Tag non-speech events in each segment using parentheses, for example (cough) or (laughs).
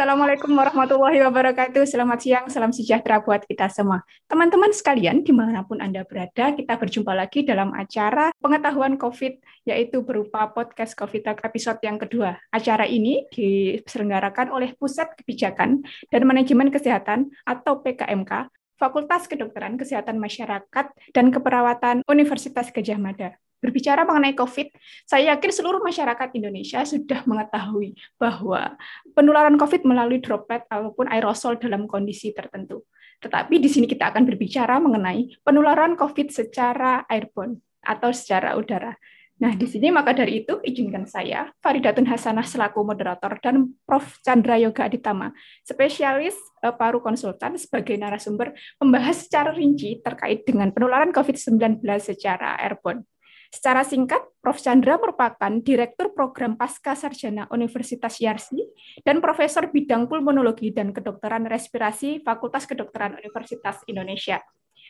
Assalamualaikum warahmatullahi wabarakatuh. Selamat siang, salam sejahtera buat kita semua. Teman-teman sekalian, di mana pun Anda berada, kita berjumpa lagi dalam acara pengetahuan COVID, yaitu berupa podcast COVID Talk episode yang kedua. Acara ini diselenggarakan oleh Pusat Kebijakan dan Manajemen Kesehatan atau PKMK, Fakultas Kedokteran Kesehatan Masyarakat dan Keperawatan Universitas Gajah Mada berbicara mengenai COVID, saya yakin seluruh masyarakat Indonesia sudah mengetahui bahwa penularan COVID melalui droplet ataupun aerosol dalam kondisi tertentu. Tetapi di sini kita akan berbicara mengenai penularan COVID secara airborne atau secara udara. Nah, di sini maka dari itu izinkan saya, Faridatun Hasanah selaku moderator dan Prof. Chandra Yoga Aditama, spesialis eh, paru konsultan sebagai narasumber membahas secara rinci terkait dengan penularan COVID-19 secara airborne. Secara singkat, Prof. Chandra merupakan Direktur Program Pasca Sarjana Universitas Yarsi dan Profesor Bidang Pulmonologi dan Kedokteran Respirasi Fakultas Kedokteran Universitas Indonesia.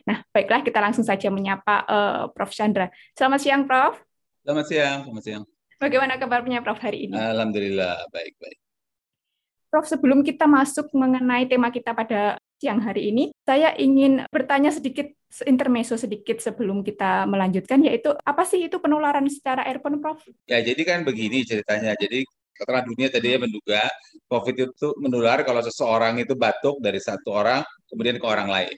Nah, baiklah kita langsung saja menyapa uh, Prof. Chandra. Selamat siang, Prof. Selamat siang, selamat siang. Bagaimana kabarnya Prof hari ini? Alhamdulillah, baik-baik. Prof, sebelum kita masuk mengenai tema kita pada siang hari ini, saya ingin bertanya sedikit intermezzo sedikit sebelum kita melanjutkan, yaitu apa sih itu penularan secara airborne, Prof? Ya, jadi kan begini ceritanya. Jadi setelah dunia tadi menduga COVID itu menular kalau seseorang itu batuk dari satu orang kemudian ke orang lain.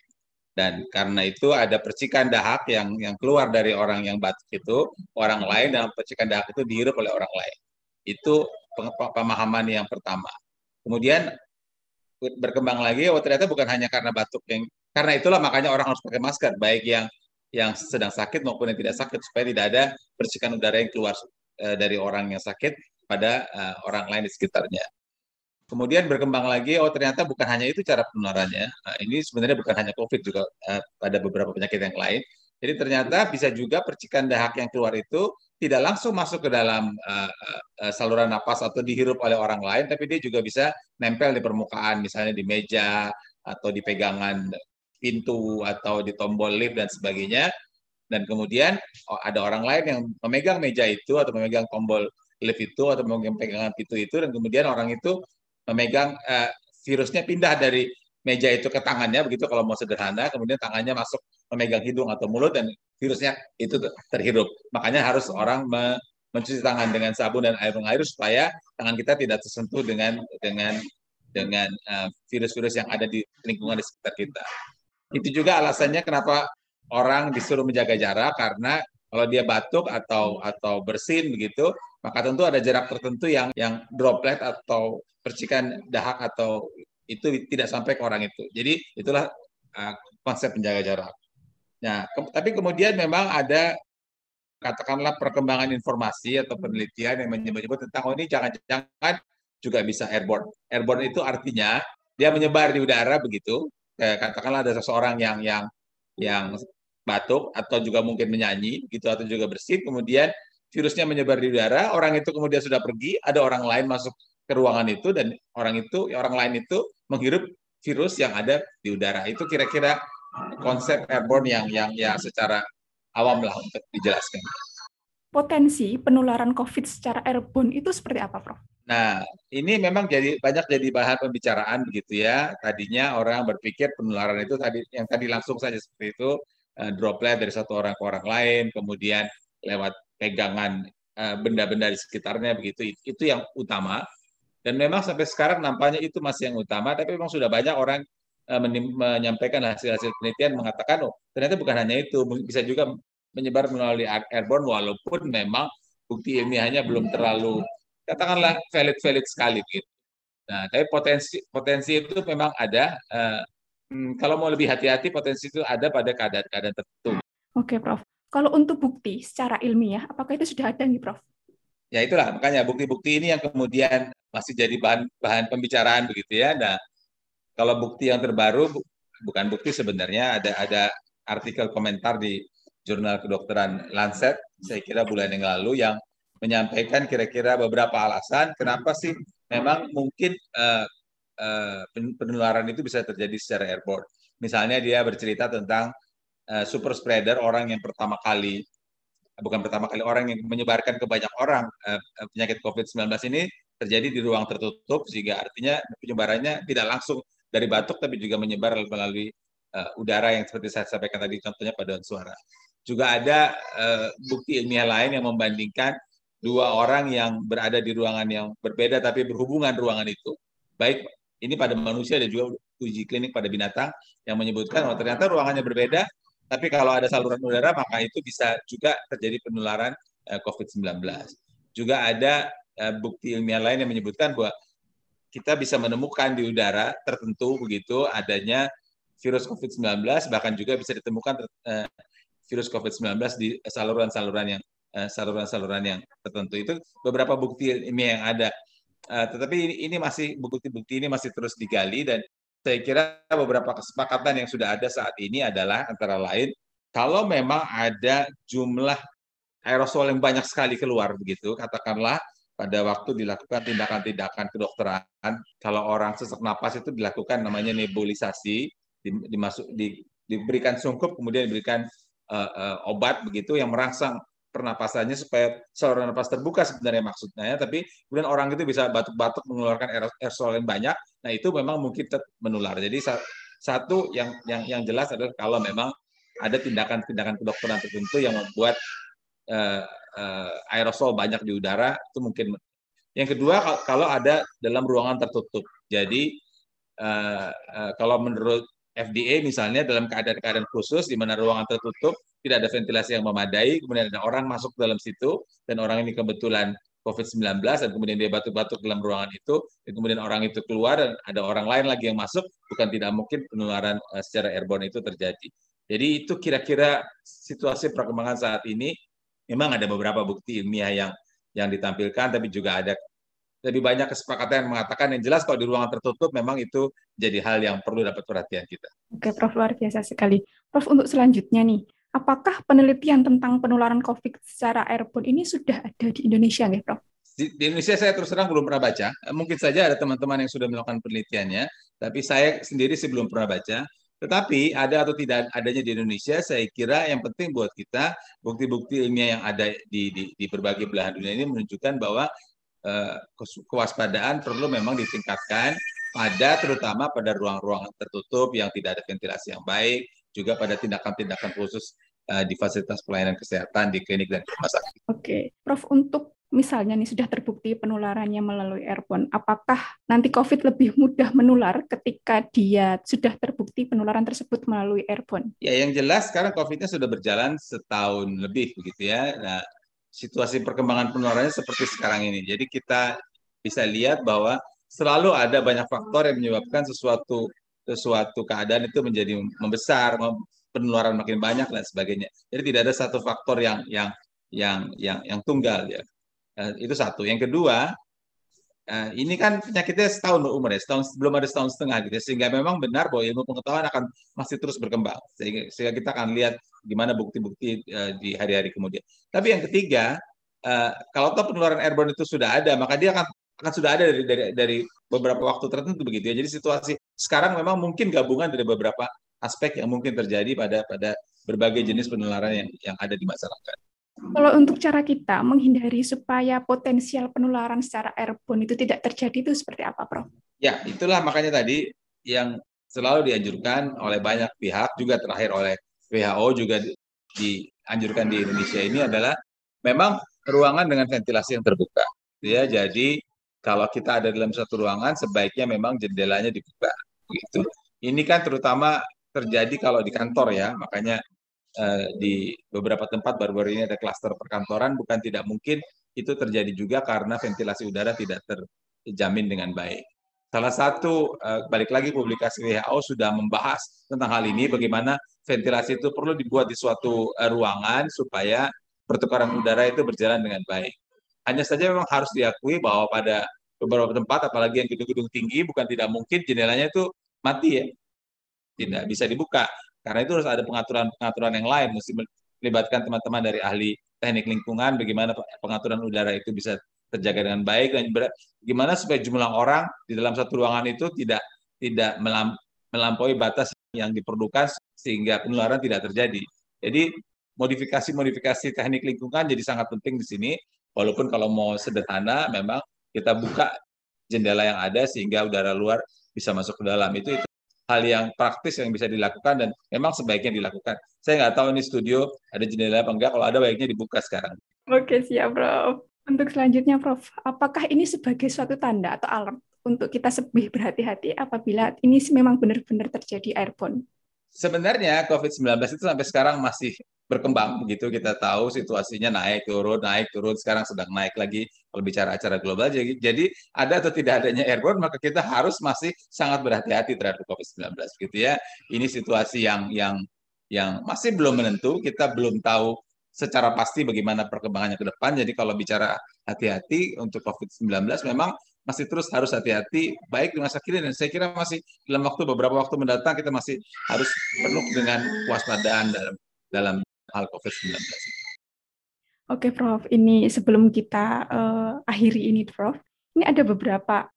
Dan karena itu ada percikan dahak yang yang keluar dari orang yang batuk itu orang lain dan percikan dahak itu dihirup oleh orang lain. Itu pemahaman yang pertama. Kemudian berkembang lagi oh ternyata bukan hanya karena batuk yang karena itulah makanya orang harus pakai masker baik yang yang sedang sakit maupun yang tidak sakit supaya tidak ada percikan udara yang keluar uh, dari orang yang sakit pada uh, orang lain di sekitarnya. Kemudian berkembang lagi, oh ternyata bukan hanya itu cara penularannya. Nah, ini sebenarnya bukan hanya COVID juga uh, pada beberapa penyakit yang lain. Jadi ternyata bisa juga percikan dahak yang keluar itu tidak langsung masuk ke dalam uh, uh, saluran napas atau dihirup oleh orang lain, tapi dia juga bisa nempel di permukaan, misalnya di meja atau di pegangan pintu atau di tombol lift dan sebagainya. Dan kemudian oh, ada orang lain yang memegang meja itu atau memegang tombol lift itu atau memegang pegangan pintu itu dan kemudian orang itu memegang uh, virusnya pindah dari meja itu ke tangannya begitu kalau mau sederhana kemudian tangannya masuk memegang hidung atau mulut dan virusnya itu terhirup makanya harus orang me mencuci tangan dengan sabun dan air mengalir supaya tangan kita tidak tersentuh dengan dengan dengan eh, virus-virus uh, yang ada di lingkungan di sekitar kita. Itu juga alasannya kenapa orang disuruh menjaga jarak karena kalau dia batuk atau atau bersin begitu, maka tentu ada jarak tertentu yang yang droplet atau percikan dahak atau itu tidak sampai ke orang itu. Jadi itulah uh, konsep menjaga jarak. Nah, ke, tapi kemudian memang ada katakanlah perkembangan informasi atau penelitian yang menyebut-nyebut tentang oh ini jangan-jangan juga bisa airborne. Airborne itu artinya dia menyebar di udara begitu. Eh, katakanlah ada seseorang yang yang yang batuk atau juga mungkin menyanyi gitu atau juga bersin kemudian virusnya menyebar di udara, orang itu kemudian sudah pergi, ada orang lain masuk ke ruangan itu dan orang itu orang lain itu menghirup virus yang ada di udara. Itu kira-kira konsep airborne yang yang ya secara awam lah untuk dijelaskan. Potensi penularan COVID secara airborne itu seperti apa, Prof? Nah, ini memang jadi banyak jadi bahan pembicaraan begitu ya. Tadinya orang berpikir penularan itu tadi yang tadi langsung saja seperti itu eh, droplet dari satu orang ke orang lain, kemudian lewat pegangan eh, benda-benda di sekitarnya begitu. Itu yang utama. Dan memang sampai sekarang nampaknya itu masih yang utama, tapi memang sudah banyak orang menyampaikan hasil-hasil penelitian mengatakan, oh ternyata bukan hanya itu, bisa juga menyebar melalui airborne walaupun memang bukti ilmiahnya belum terlalu katakanlah valid-valid sekali gitu. Nah, tapi potensi potensi itu memang ada. Uh, kalau mau lebih hati-hati, potensi itu ada pada keadaan-keadaan tertentu. Oke, Prof. Kalau untuk bukti secara ilmiah, apakah itu sudah ada nih, Prof? Ya itulah, makanya bukti-bukti ini yang kemudian masih jadi bahan bahan pembicaraan begitu ya. Nah, kalau bukti yang terbaru bukan bukti sebenarnya ada ada artikel komentar di jurnal kedokteran Lancet saya kira bulan yang lalu yang menyampaikan kira-kira beberapa alasan kenapa sih memang mungkin uh, uh, penularan itu bisa terjadi secara airborne. Misalnya dia bercerita tentang uh, super spreader orang yang pertama kali bukan pertama kali orang yang menyebarkan ke banyak orang uh, penyakit COVID-19 ini terjadi di ruang tertutup sehingga artinya penyebarannya tidak langsung dari batuk tapi juga menyebar melalui uh, udara yang seperti saya sampaikan tadi contohnya paduan suara. Juga ada uh, bukti ilmiah lain yang membandingkan dua orang yang berada di ruangan yang berbeda tapi berhubungan ruangan itu, baik ini pada manusia dan juga uji klinik pada binatang yang menyebutkan bahwa ternyata ruangannya berbeda, tapi kalau ada saluran udara maka itu bisa juga terjadi penularan uh, eh, COVID-19. Juga ada uh, bukti ilmiah lain yang menyebutkan bahwa kita bisa menemukan di udara tertentu begitu adanya virus COVID-19 bahkan juga bisa ditemukan uh, virus COVID-19 di saluran-saluran yang Eh, saluran-saluran yang tertentu itu beberapa bukti ilmiah yang ada. Uh, tetapi ini, ini masih bukti-bukti ini masih terus digali dan saya kira beberapa kesepakatan yang sudah ada saat ini adalah antara lain kalau memang ada jumlah aerosol yang banyak sekali keluar begitu, katakanlah pada waktu dilakukan tindakan-tindakan kedokteran, kalau orang sesak napas itu dilakukan namanya nebulisasi, dimasuk, di, diberikan sungkup, kemudian diberikan uh, uh, obat begitu yang merangsang pernapasannya supaya saluran napas terbuka sebenarnya maksudnya ya. Tapi kemudian orang itu bisa batuk-batuk mengeluarkan aerosol yang banyak. Nah itu memang mungkin menular. Jadi satu yang yang yang jelas adalah kalau memang ada tindakan-tindakan kedokteran tertentu yang membuat uh, uh, aerosol banyak di udara itu mungkin yang kedua kalau ada dalam ruangan tertutup jadi uh, uh, kalau menurut FDA misalnya dalam keadaan-keadaan khusus di mana ruangan tertutup tidak ada ventilasi yang memadai, kemudian ada orang masuk dalam situ dan orang ini kebetulan COVID-19 dan kemudian dia batuk-batuk dalam ruangan itu, dan kemudian orang itu keluar dan ada orang lain lagi yang masuk, bukan tidak mungkin penularan secara airborne itu terjadi. Jadi itu kira-kira situasi perkembangan saat ini memang ada beberapa bukti ilmiah yang yang ditampilkan, tapi juga ada lebih banyak kesepakatan yang mengatakan yang jelas kalau di ruangan tertutup memang itu jadi hal yang perlu dapat perhatian kita. Oke, Prof luar biasa sekali. Prof untuk selanjutnya nih, apakah penelitian tentang penularan COVID secara airborne ini sudah ada di Indonesia nih, Prof? Di, di Indonesia saya terus terang belum pernah baca. Mungkin saja ada teman-teman yang sudah melakukan penelitiannya, tapi saya sendiri sih belum pernah baca. Tetapi ada atau tidak adanya di Indonesia, saya kira yang penting buat kita bukti-bukti ilmiah yang ada di, di, di berbagai belahan dunia ini menunjukkan bahwa Eh, kewaspadaan perlu memang ditingkatkan pada terutama pada ruang-ruangan tertutup yang tidak ada ventilasi yang baik, juga pada tindakan-tindakan khusus uh, di fasilitas pelayanan kesehatan di klinik dan rumah sakit. Oke, Prof untuk misalnya nih sudah terbukti penularannya melalui airborne, apakah nanti COVID lebih mudah menular ketika dia sudah terbukti penularan tersebut melalui airborne? Ya, yang jelas sekarang COVID-nya sudah berjalan setahun lebih begitu ya. Nah, situasi perkembangan penularannya seperti sekarang ini. Jadi kita bisa lihat bahwa selalu ada banyak faktor yang menyebabkan sesuatu sesuatu keadaan itu menjadi membesar, penularan makin banyak dan sebagainya. Jadi tidak ada satu faktor yang yang yang yang yang tunggal ya. Eh, itu satu. Yang kedua, eh, ini kan penyakitnya setahun umur ya, setahun belum ada setahun setengah gitu, ya. sehingga memang benar bahwa ilmu pengetahuan akan masih terus berkembang, sehingga, sehingga kita akan lihat gimana bukti-bukti uh, di hari-hari kemudian. Tapi yang ketiga, kalau toh penularan airborne itu sudah ada, maka dia akan akan sudah ada dari dari dari beberapa waktu tertentu begitu ya. Jadi situasi sekarang memang mungkin gabungan dari beberapa aspek yang mungkin terjadi pada pada berbagai jenis penularan yang yang ada di masyarakat. Kalau untuk cara kita menghindari supaya potensial penularan secara airborne itu tidak terjadi itu seperti apa, Prof? Ya, itulah makanya tadi yang selalu dianjurkan oleh banyak pihak juga terakhir oleh WHO juga dianjurkan di Indonesia ini adalah memang ruangan dengan ventilasi yang terbuka. Ya, jadi kalau kita ada dalam satu ruangan sebaiknya memang jendelanya dibuka. Gitu. Ini kan terutama terjadi kalau di kantor ya, makanya di beberapa tempat baru-baru ini ada klaster perkantoran bukan tidak mungkin itu terjadi juga karena ventilasi udara tidak terjamin dengan baik. Salah satu uh, balik lagi publikasi WHO sudah membahas tentang hal ini bagaimana ventilasi itu perlu dibuat di suatu uh, ruangan supaya pertukaran udara itu berjalan dengan baik. Hanya saja memang harus diakui bahwa pada beberapa tempat apalagi yang gedung-gedung tinggi bukan tidak mungkin jendelanya itu mati ya. Tidak bisa dibuka karena itu harus ada pengaturan-pengaturan yang lain mesti melibatkan teman-teman dari ahli teknik lingkungan bagaimana pengaturan udara itu bisa terjaga dengan baik dan gimana supaya jumlah orang di dalam satu ruangan itu tidak tidak melampaui batas yang diperlukan sehingga penularan tidak terjadi. Jadi modifikasi-modifikasi teknik lingkungan jadi sangat penting di sini. Walaupun kalau mau sederhana, memang kita buka jendela yang ada sehingga udara luar bisa masuk ke dalam. Itu itu hal yang praktis yang bisa dilakukan dan memang sebaiknya dilakukan. Saya nggak tahu ini studio ada jendela apa enggak, kalau ada baiknya dibuka sekarang. Oke, siap, Prof. Untuk selanjutnya, Prof, apakah ini sebagai suatu tanda atau alarm untuk kita lebih berhati-hati apabila ini memang benar-benar terjadi airborne? Sebenarnya COVID-19 itu sampai sekarang masih berkembang begitu kita tahu situasinya naik turun naik turun sekarang sedang naik lagi kalau bicara acara global jadi, jadi ada atau tidak adanya airborne maka kita harus masih sangat berhati-hati terhadap COVID-19 gitu ya. Ini situasi yang yang yang masih belum menentu kita belum tahu secara pasti bagaimana perkembangannya ke depan. Jadi kalau bicara hati-hati untuk COVID-19 memang masih terus harus hati-hati baik di masa kini dan saya kira masih dalam waktu beberapa waktu mendatang kita masih harus penuh dengan kewaspadaan dalam dalam hal COVID-19. Oke, Prof. Ini sebelum kita uh, akhiri ini, Prof. Ini ada beberapa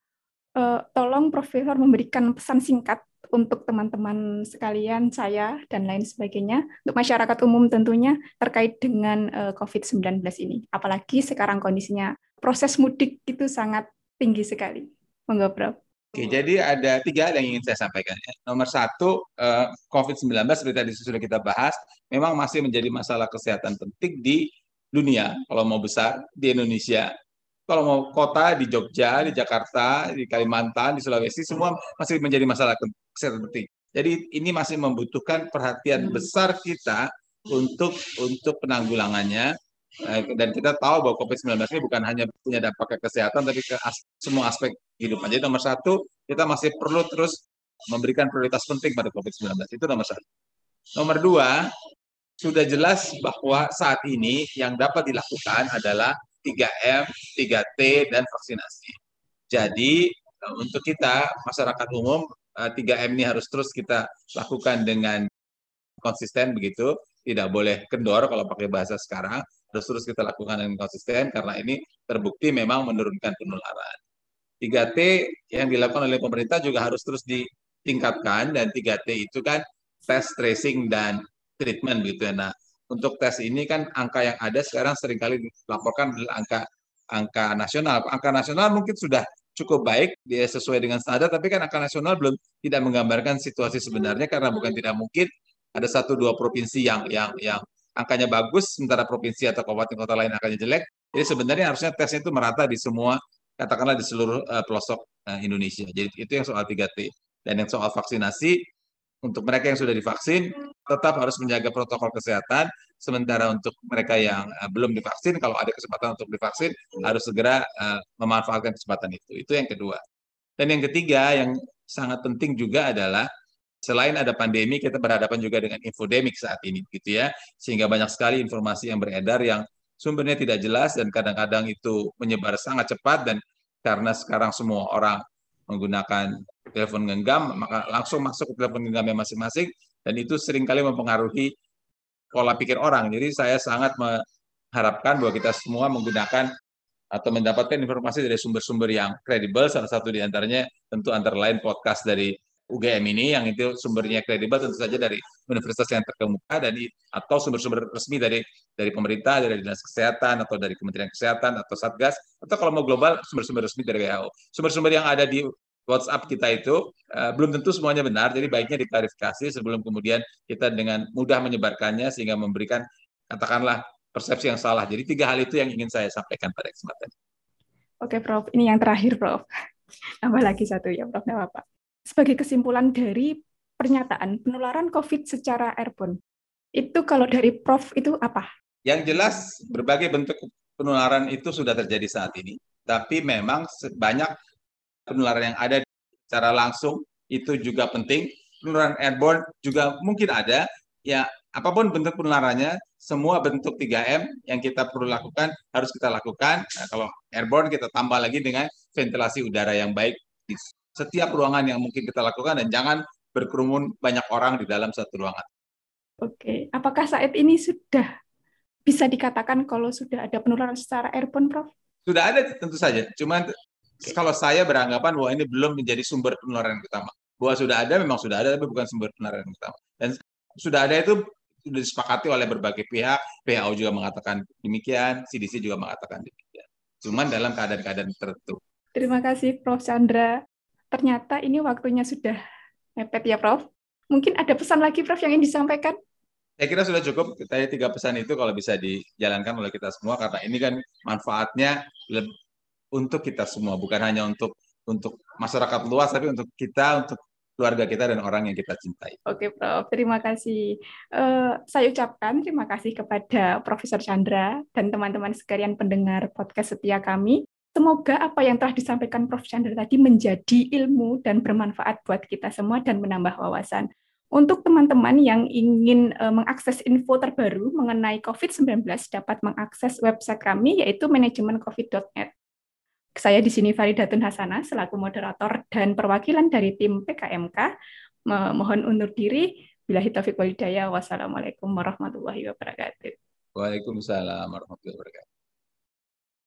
uh, tolong Profesor memberikan pesan singkat untuk teman-teman sekalian, saya dan lain sebagainya, untuk masyarakat umum tentunya terkait dengan uh, COVID-19 ini. Apalagi sekarang kondisinya proses mudik itu sangat tinggi sekali. Monggo, Prof. Oke, jadi ada tiga hal yang ingin saya sampaikan. Ya. Nomor satu, eh, COVID-19 seperti tadi sudah kita bahas, memang masih menjadi masalah kesehatan penting di dunia, kalau mau besar, di Indonesia. Kalau mau kota, di Jogja, di Jakarta, di Kalimantan, di Sulawesi, semua masih menjadi masalah kesehatan penting. Jadi ini masih membutuhkan perhatian besar kita untuk untuk penanggulangannya dan kita tahu bahwa COVID-19 ini bukan hanya punya dampak ke kesehatan, tapi ke as semua aspek kehidupan. Jadi nomor satu, kita masih perlu terus memberikan prioritas penting pada COVID-19. Itu nomor satu. Nomor dua, sudah jelas bahwa saat ini yang dapat dilakukan adalah 3M, 3T, dan vaksinasi. Jadi eh, untuk kita, masyarakat umum, 3M eh, ini harus terus kita lakukan dengan konsisten begitu, tidak boleh kendor kalau pakai bahasa sekarang, terus terus kita lakukan dengan konsisten karena ini terbukti memang menurunkan penularan. 3T yang dilakukan oleh pemerintah juga harus terus ditingkatkan dan 3T itu kan test, tracing dan treatment gitu ya. Nah, untuk tes ini kan angka yang ada sekarang sering kali dilaporkan adalah angka angka nasional. Angka nasional mungkin sudah cukup baik dia sesuai dengan standar tapi kan angka nasional belum tidak menggambarkan situasi sebenarnya karena bukan tidak mungkin ada satu dua provinsi yang yang yang angkanya bagus, sementara provinsi atau kabupaten kota lain angkanya jelek. Jadi sebenarnya harusnya tesnya itu merata di semua, katakanlah di seluruh uh, pelosok uh, Indonesia. Jadi itu yang soal 3T. Dan yang soal vaksinasi, untuk mereka yang sudah divaksin, tetap harus menjaga protokol kesehatan. Sementara untuk mereka yang uh, belum divaksin, kalau ada kesempatan untuk divaksin, harus segera uh, memanfaatkan kesempatan itu. Itu yang kedua. Dan yang ketiga, yang sangat penting juga adalah selain ada pandemi kita berhadapan juga dengan infodemik saat ini gitu ya. Sehingga banyak sekali informasi yang beredar yang sumbernya tidak jelas dan kadang-kadang itu menyebar sangat cepat dan karena sekarang semua orang menggunakan telepon genggam maka langsung masuk ke telepon genggamnya masing-masing dan itu sering kali mempengaruhi pola pikir orang. Jadi saya sangat mengharapkan bahwa kita semua menggunakan atau mendapatkan informasi dari sumber-sumber yang kredibel salah satu di antaranya tentu antara lain podcast dari UGM ini yang itu sumbernya kredibel tentu saja dari universitas yang terkemuka dan atau sumber-sumber resmi dari dari pemerintah dari dinas kesehatan atau dari Kementerian Kesehatan atau Satgas atau kalau mau global sumber-sumber resmi dari WHO. Sumber-sumber yang ada di WhatsApp kita itu uh, belum tentu semuanya benar, jadi baiknya diklarifikasi sebelum kemudian kita dengan mudah menyebarkannya sehingga memberikan katakanlah persepsi yang salah. Jadi tiga hal itu yang ingin saya sampaikan pada kesempatan. Oke, Prof. Ini yang terakhir, Prof. (laughs) Tambah lagi satu ya, Prof. Nggak apa-apa sebagai kesimpulan dari pernyataan penularan COVID secara airborne. Itu kalau dari Prof itu apa? Yang jelas berbagai bentuk penularan itu sudah terjadi saat ini. Tapi memang banyak penularan yang ada secara langsung itu juga penting. Penularan airborne juga mungkin ada. Ya, apa pun bentuk penularannya, semua bentuk 3M yang kita perlu lakukan harus kita lakukan. Nah, kalau airborne kita tambah lagi dengan ventilasi udara yang baik setiap ruangan yang mungkin kita lakukan dan jangan berkerumun banyak orang di dalam satu ruangan. Oke, apakah saat ini sudah bisa dikatakan kalau sudah ada penularan secara airborne, Prof? Sudah ada tentu saja. Cuman okay. kalau saya beranggapan bahwa ini belum menjadi sumber penularan utama. Bahwa sudah ada memang sudah ada tapi bukan sumber penularan utama. Dan sudah ada itu sudah disepakati oleh berbagai pihak. WHO juga mengatakan demikian, CDC juga mengatakan demikian. cuman dalam keadaan-keadaan tertentu. Terima kasih Prof. Chandra. Ternyata ini waktunya sudah mepet ya Prof. Mungkin ada pesan lagi Prof yang ingin disampaikan? Saya kira sudah cukup. Tadi tiga pesan itu kalau bisa dijalankan oleh kita semua karena ini kan manfaatnya untuk kita semua, bukan hanya untuk untuk masyarakat luas, tapi untuk kita, untuk keluarga kita dan orang yang kita cintai. Oke, Prof. Terima kasih. Uh, saya ucapkan terima kasih kepada Profesor Chandra dan teman-teman sekalian pendengar podcast setia kami. Semoga apa yang telah disampaikan Prof. Chandra tadi menjadi ilmu dan bermanfaat buat kita semua dan menambah wawasan. Untuk teman-teman yang ingin uh, mengakses info terbaru mengenai COVID-19 dapat mengakses website kami yaitu manajemencovid.net. Saya di sini Faridatun Hasanah selaku moderator dan perwakilan dari tim PKMK. Mohon undur diri. Bila taufiq walidaya. Wassalamualaikum warahmatullahi wabarakatuh. Waalaikumsalam warahmatullahi wabarakatuh.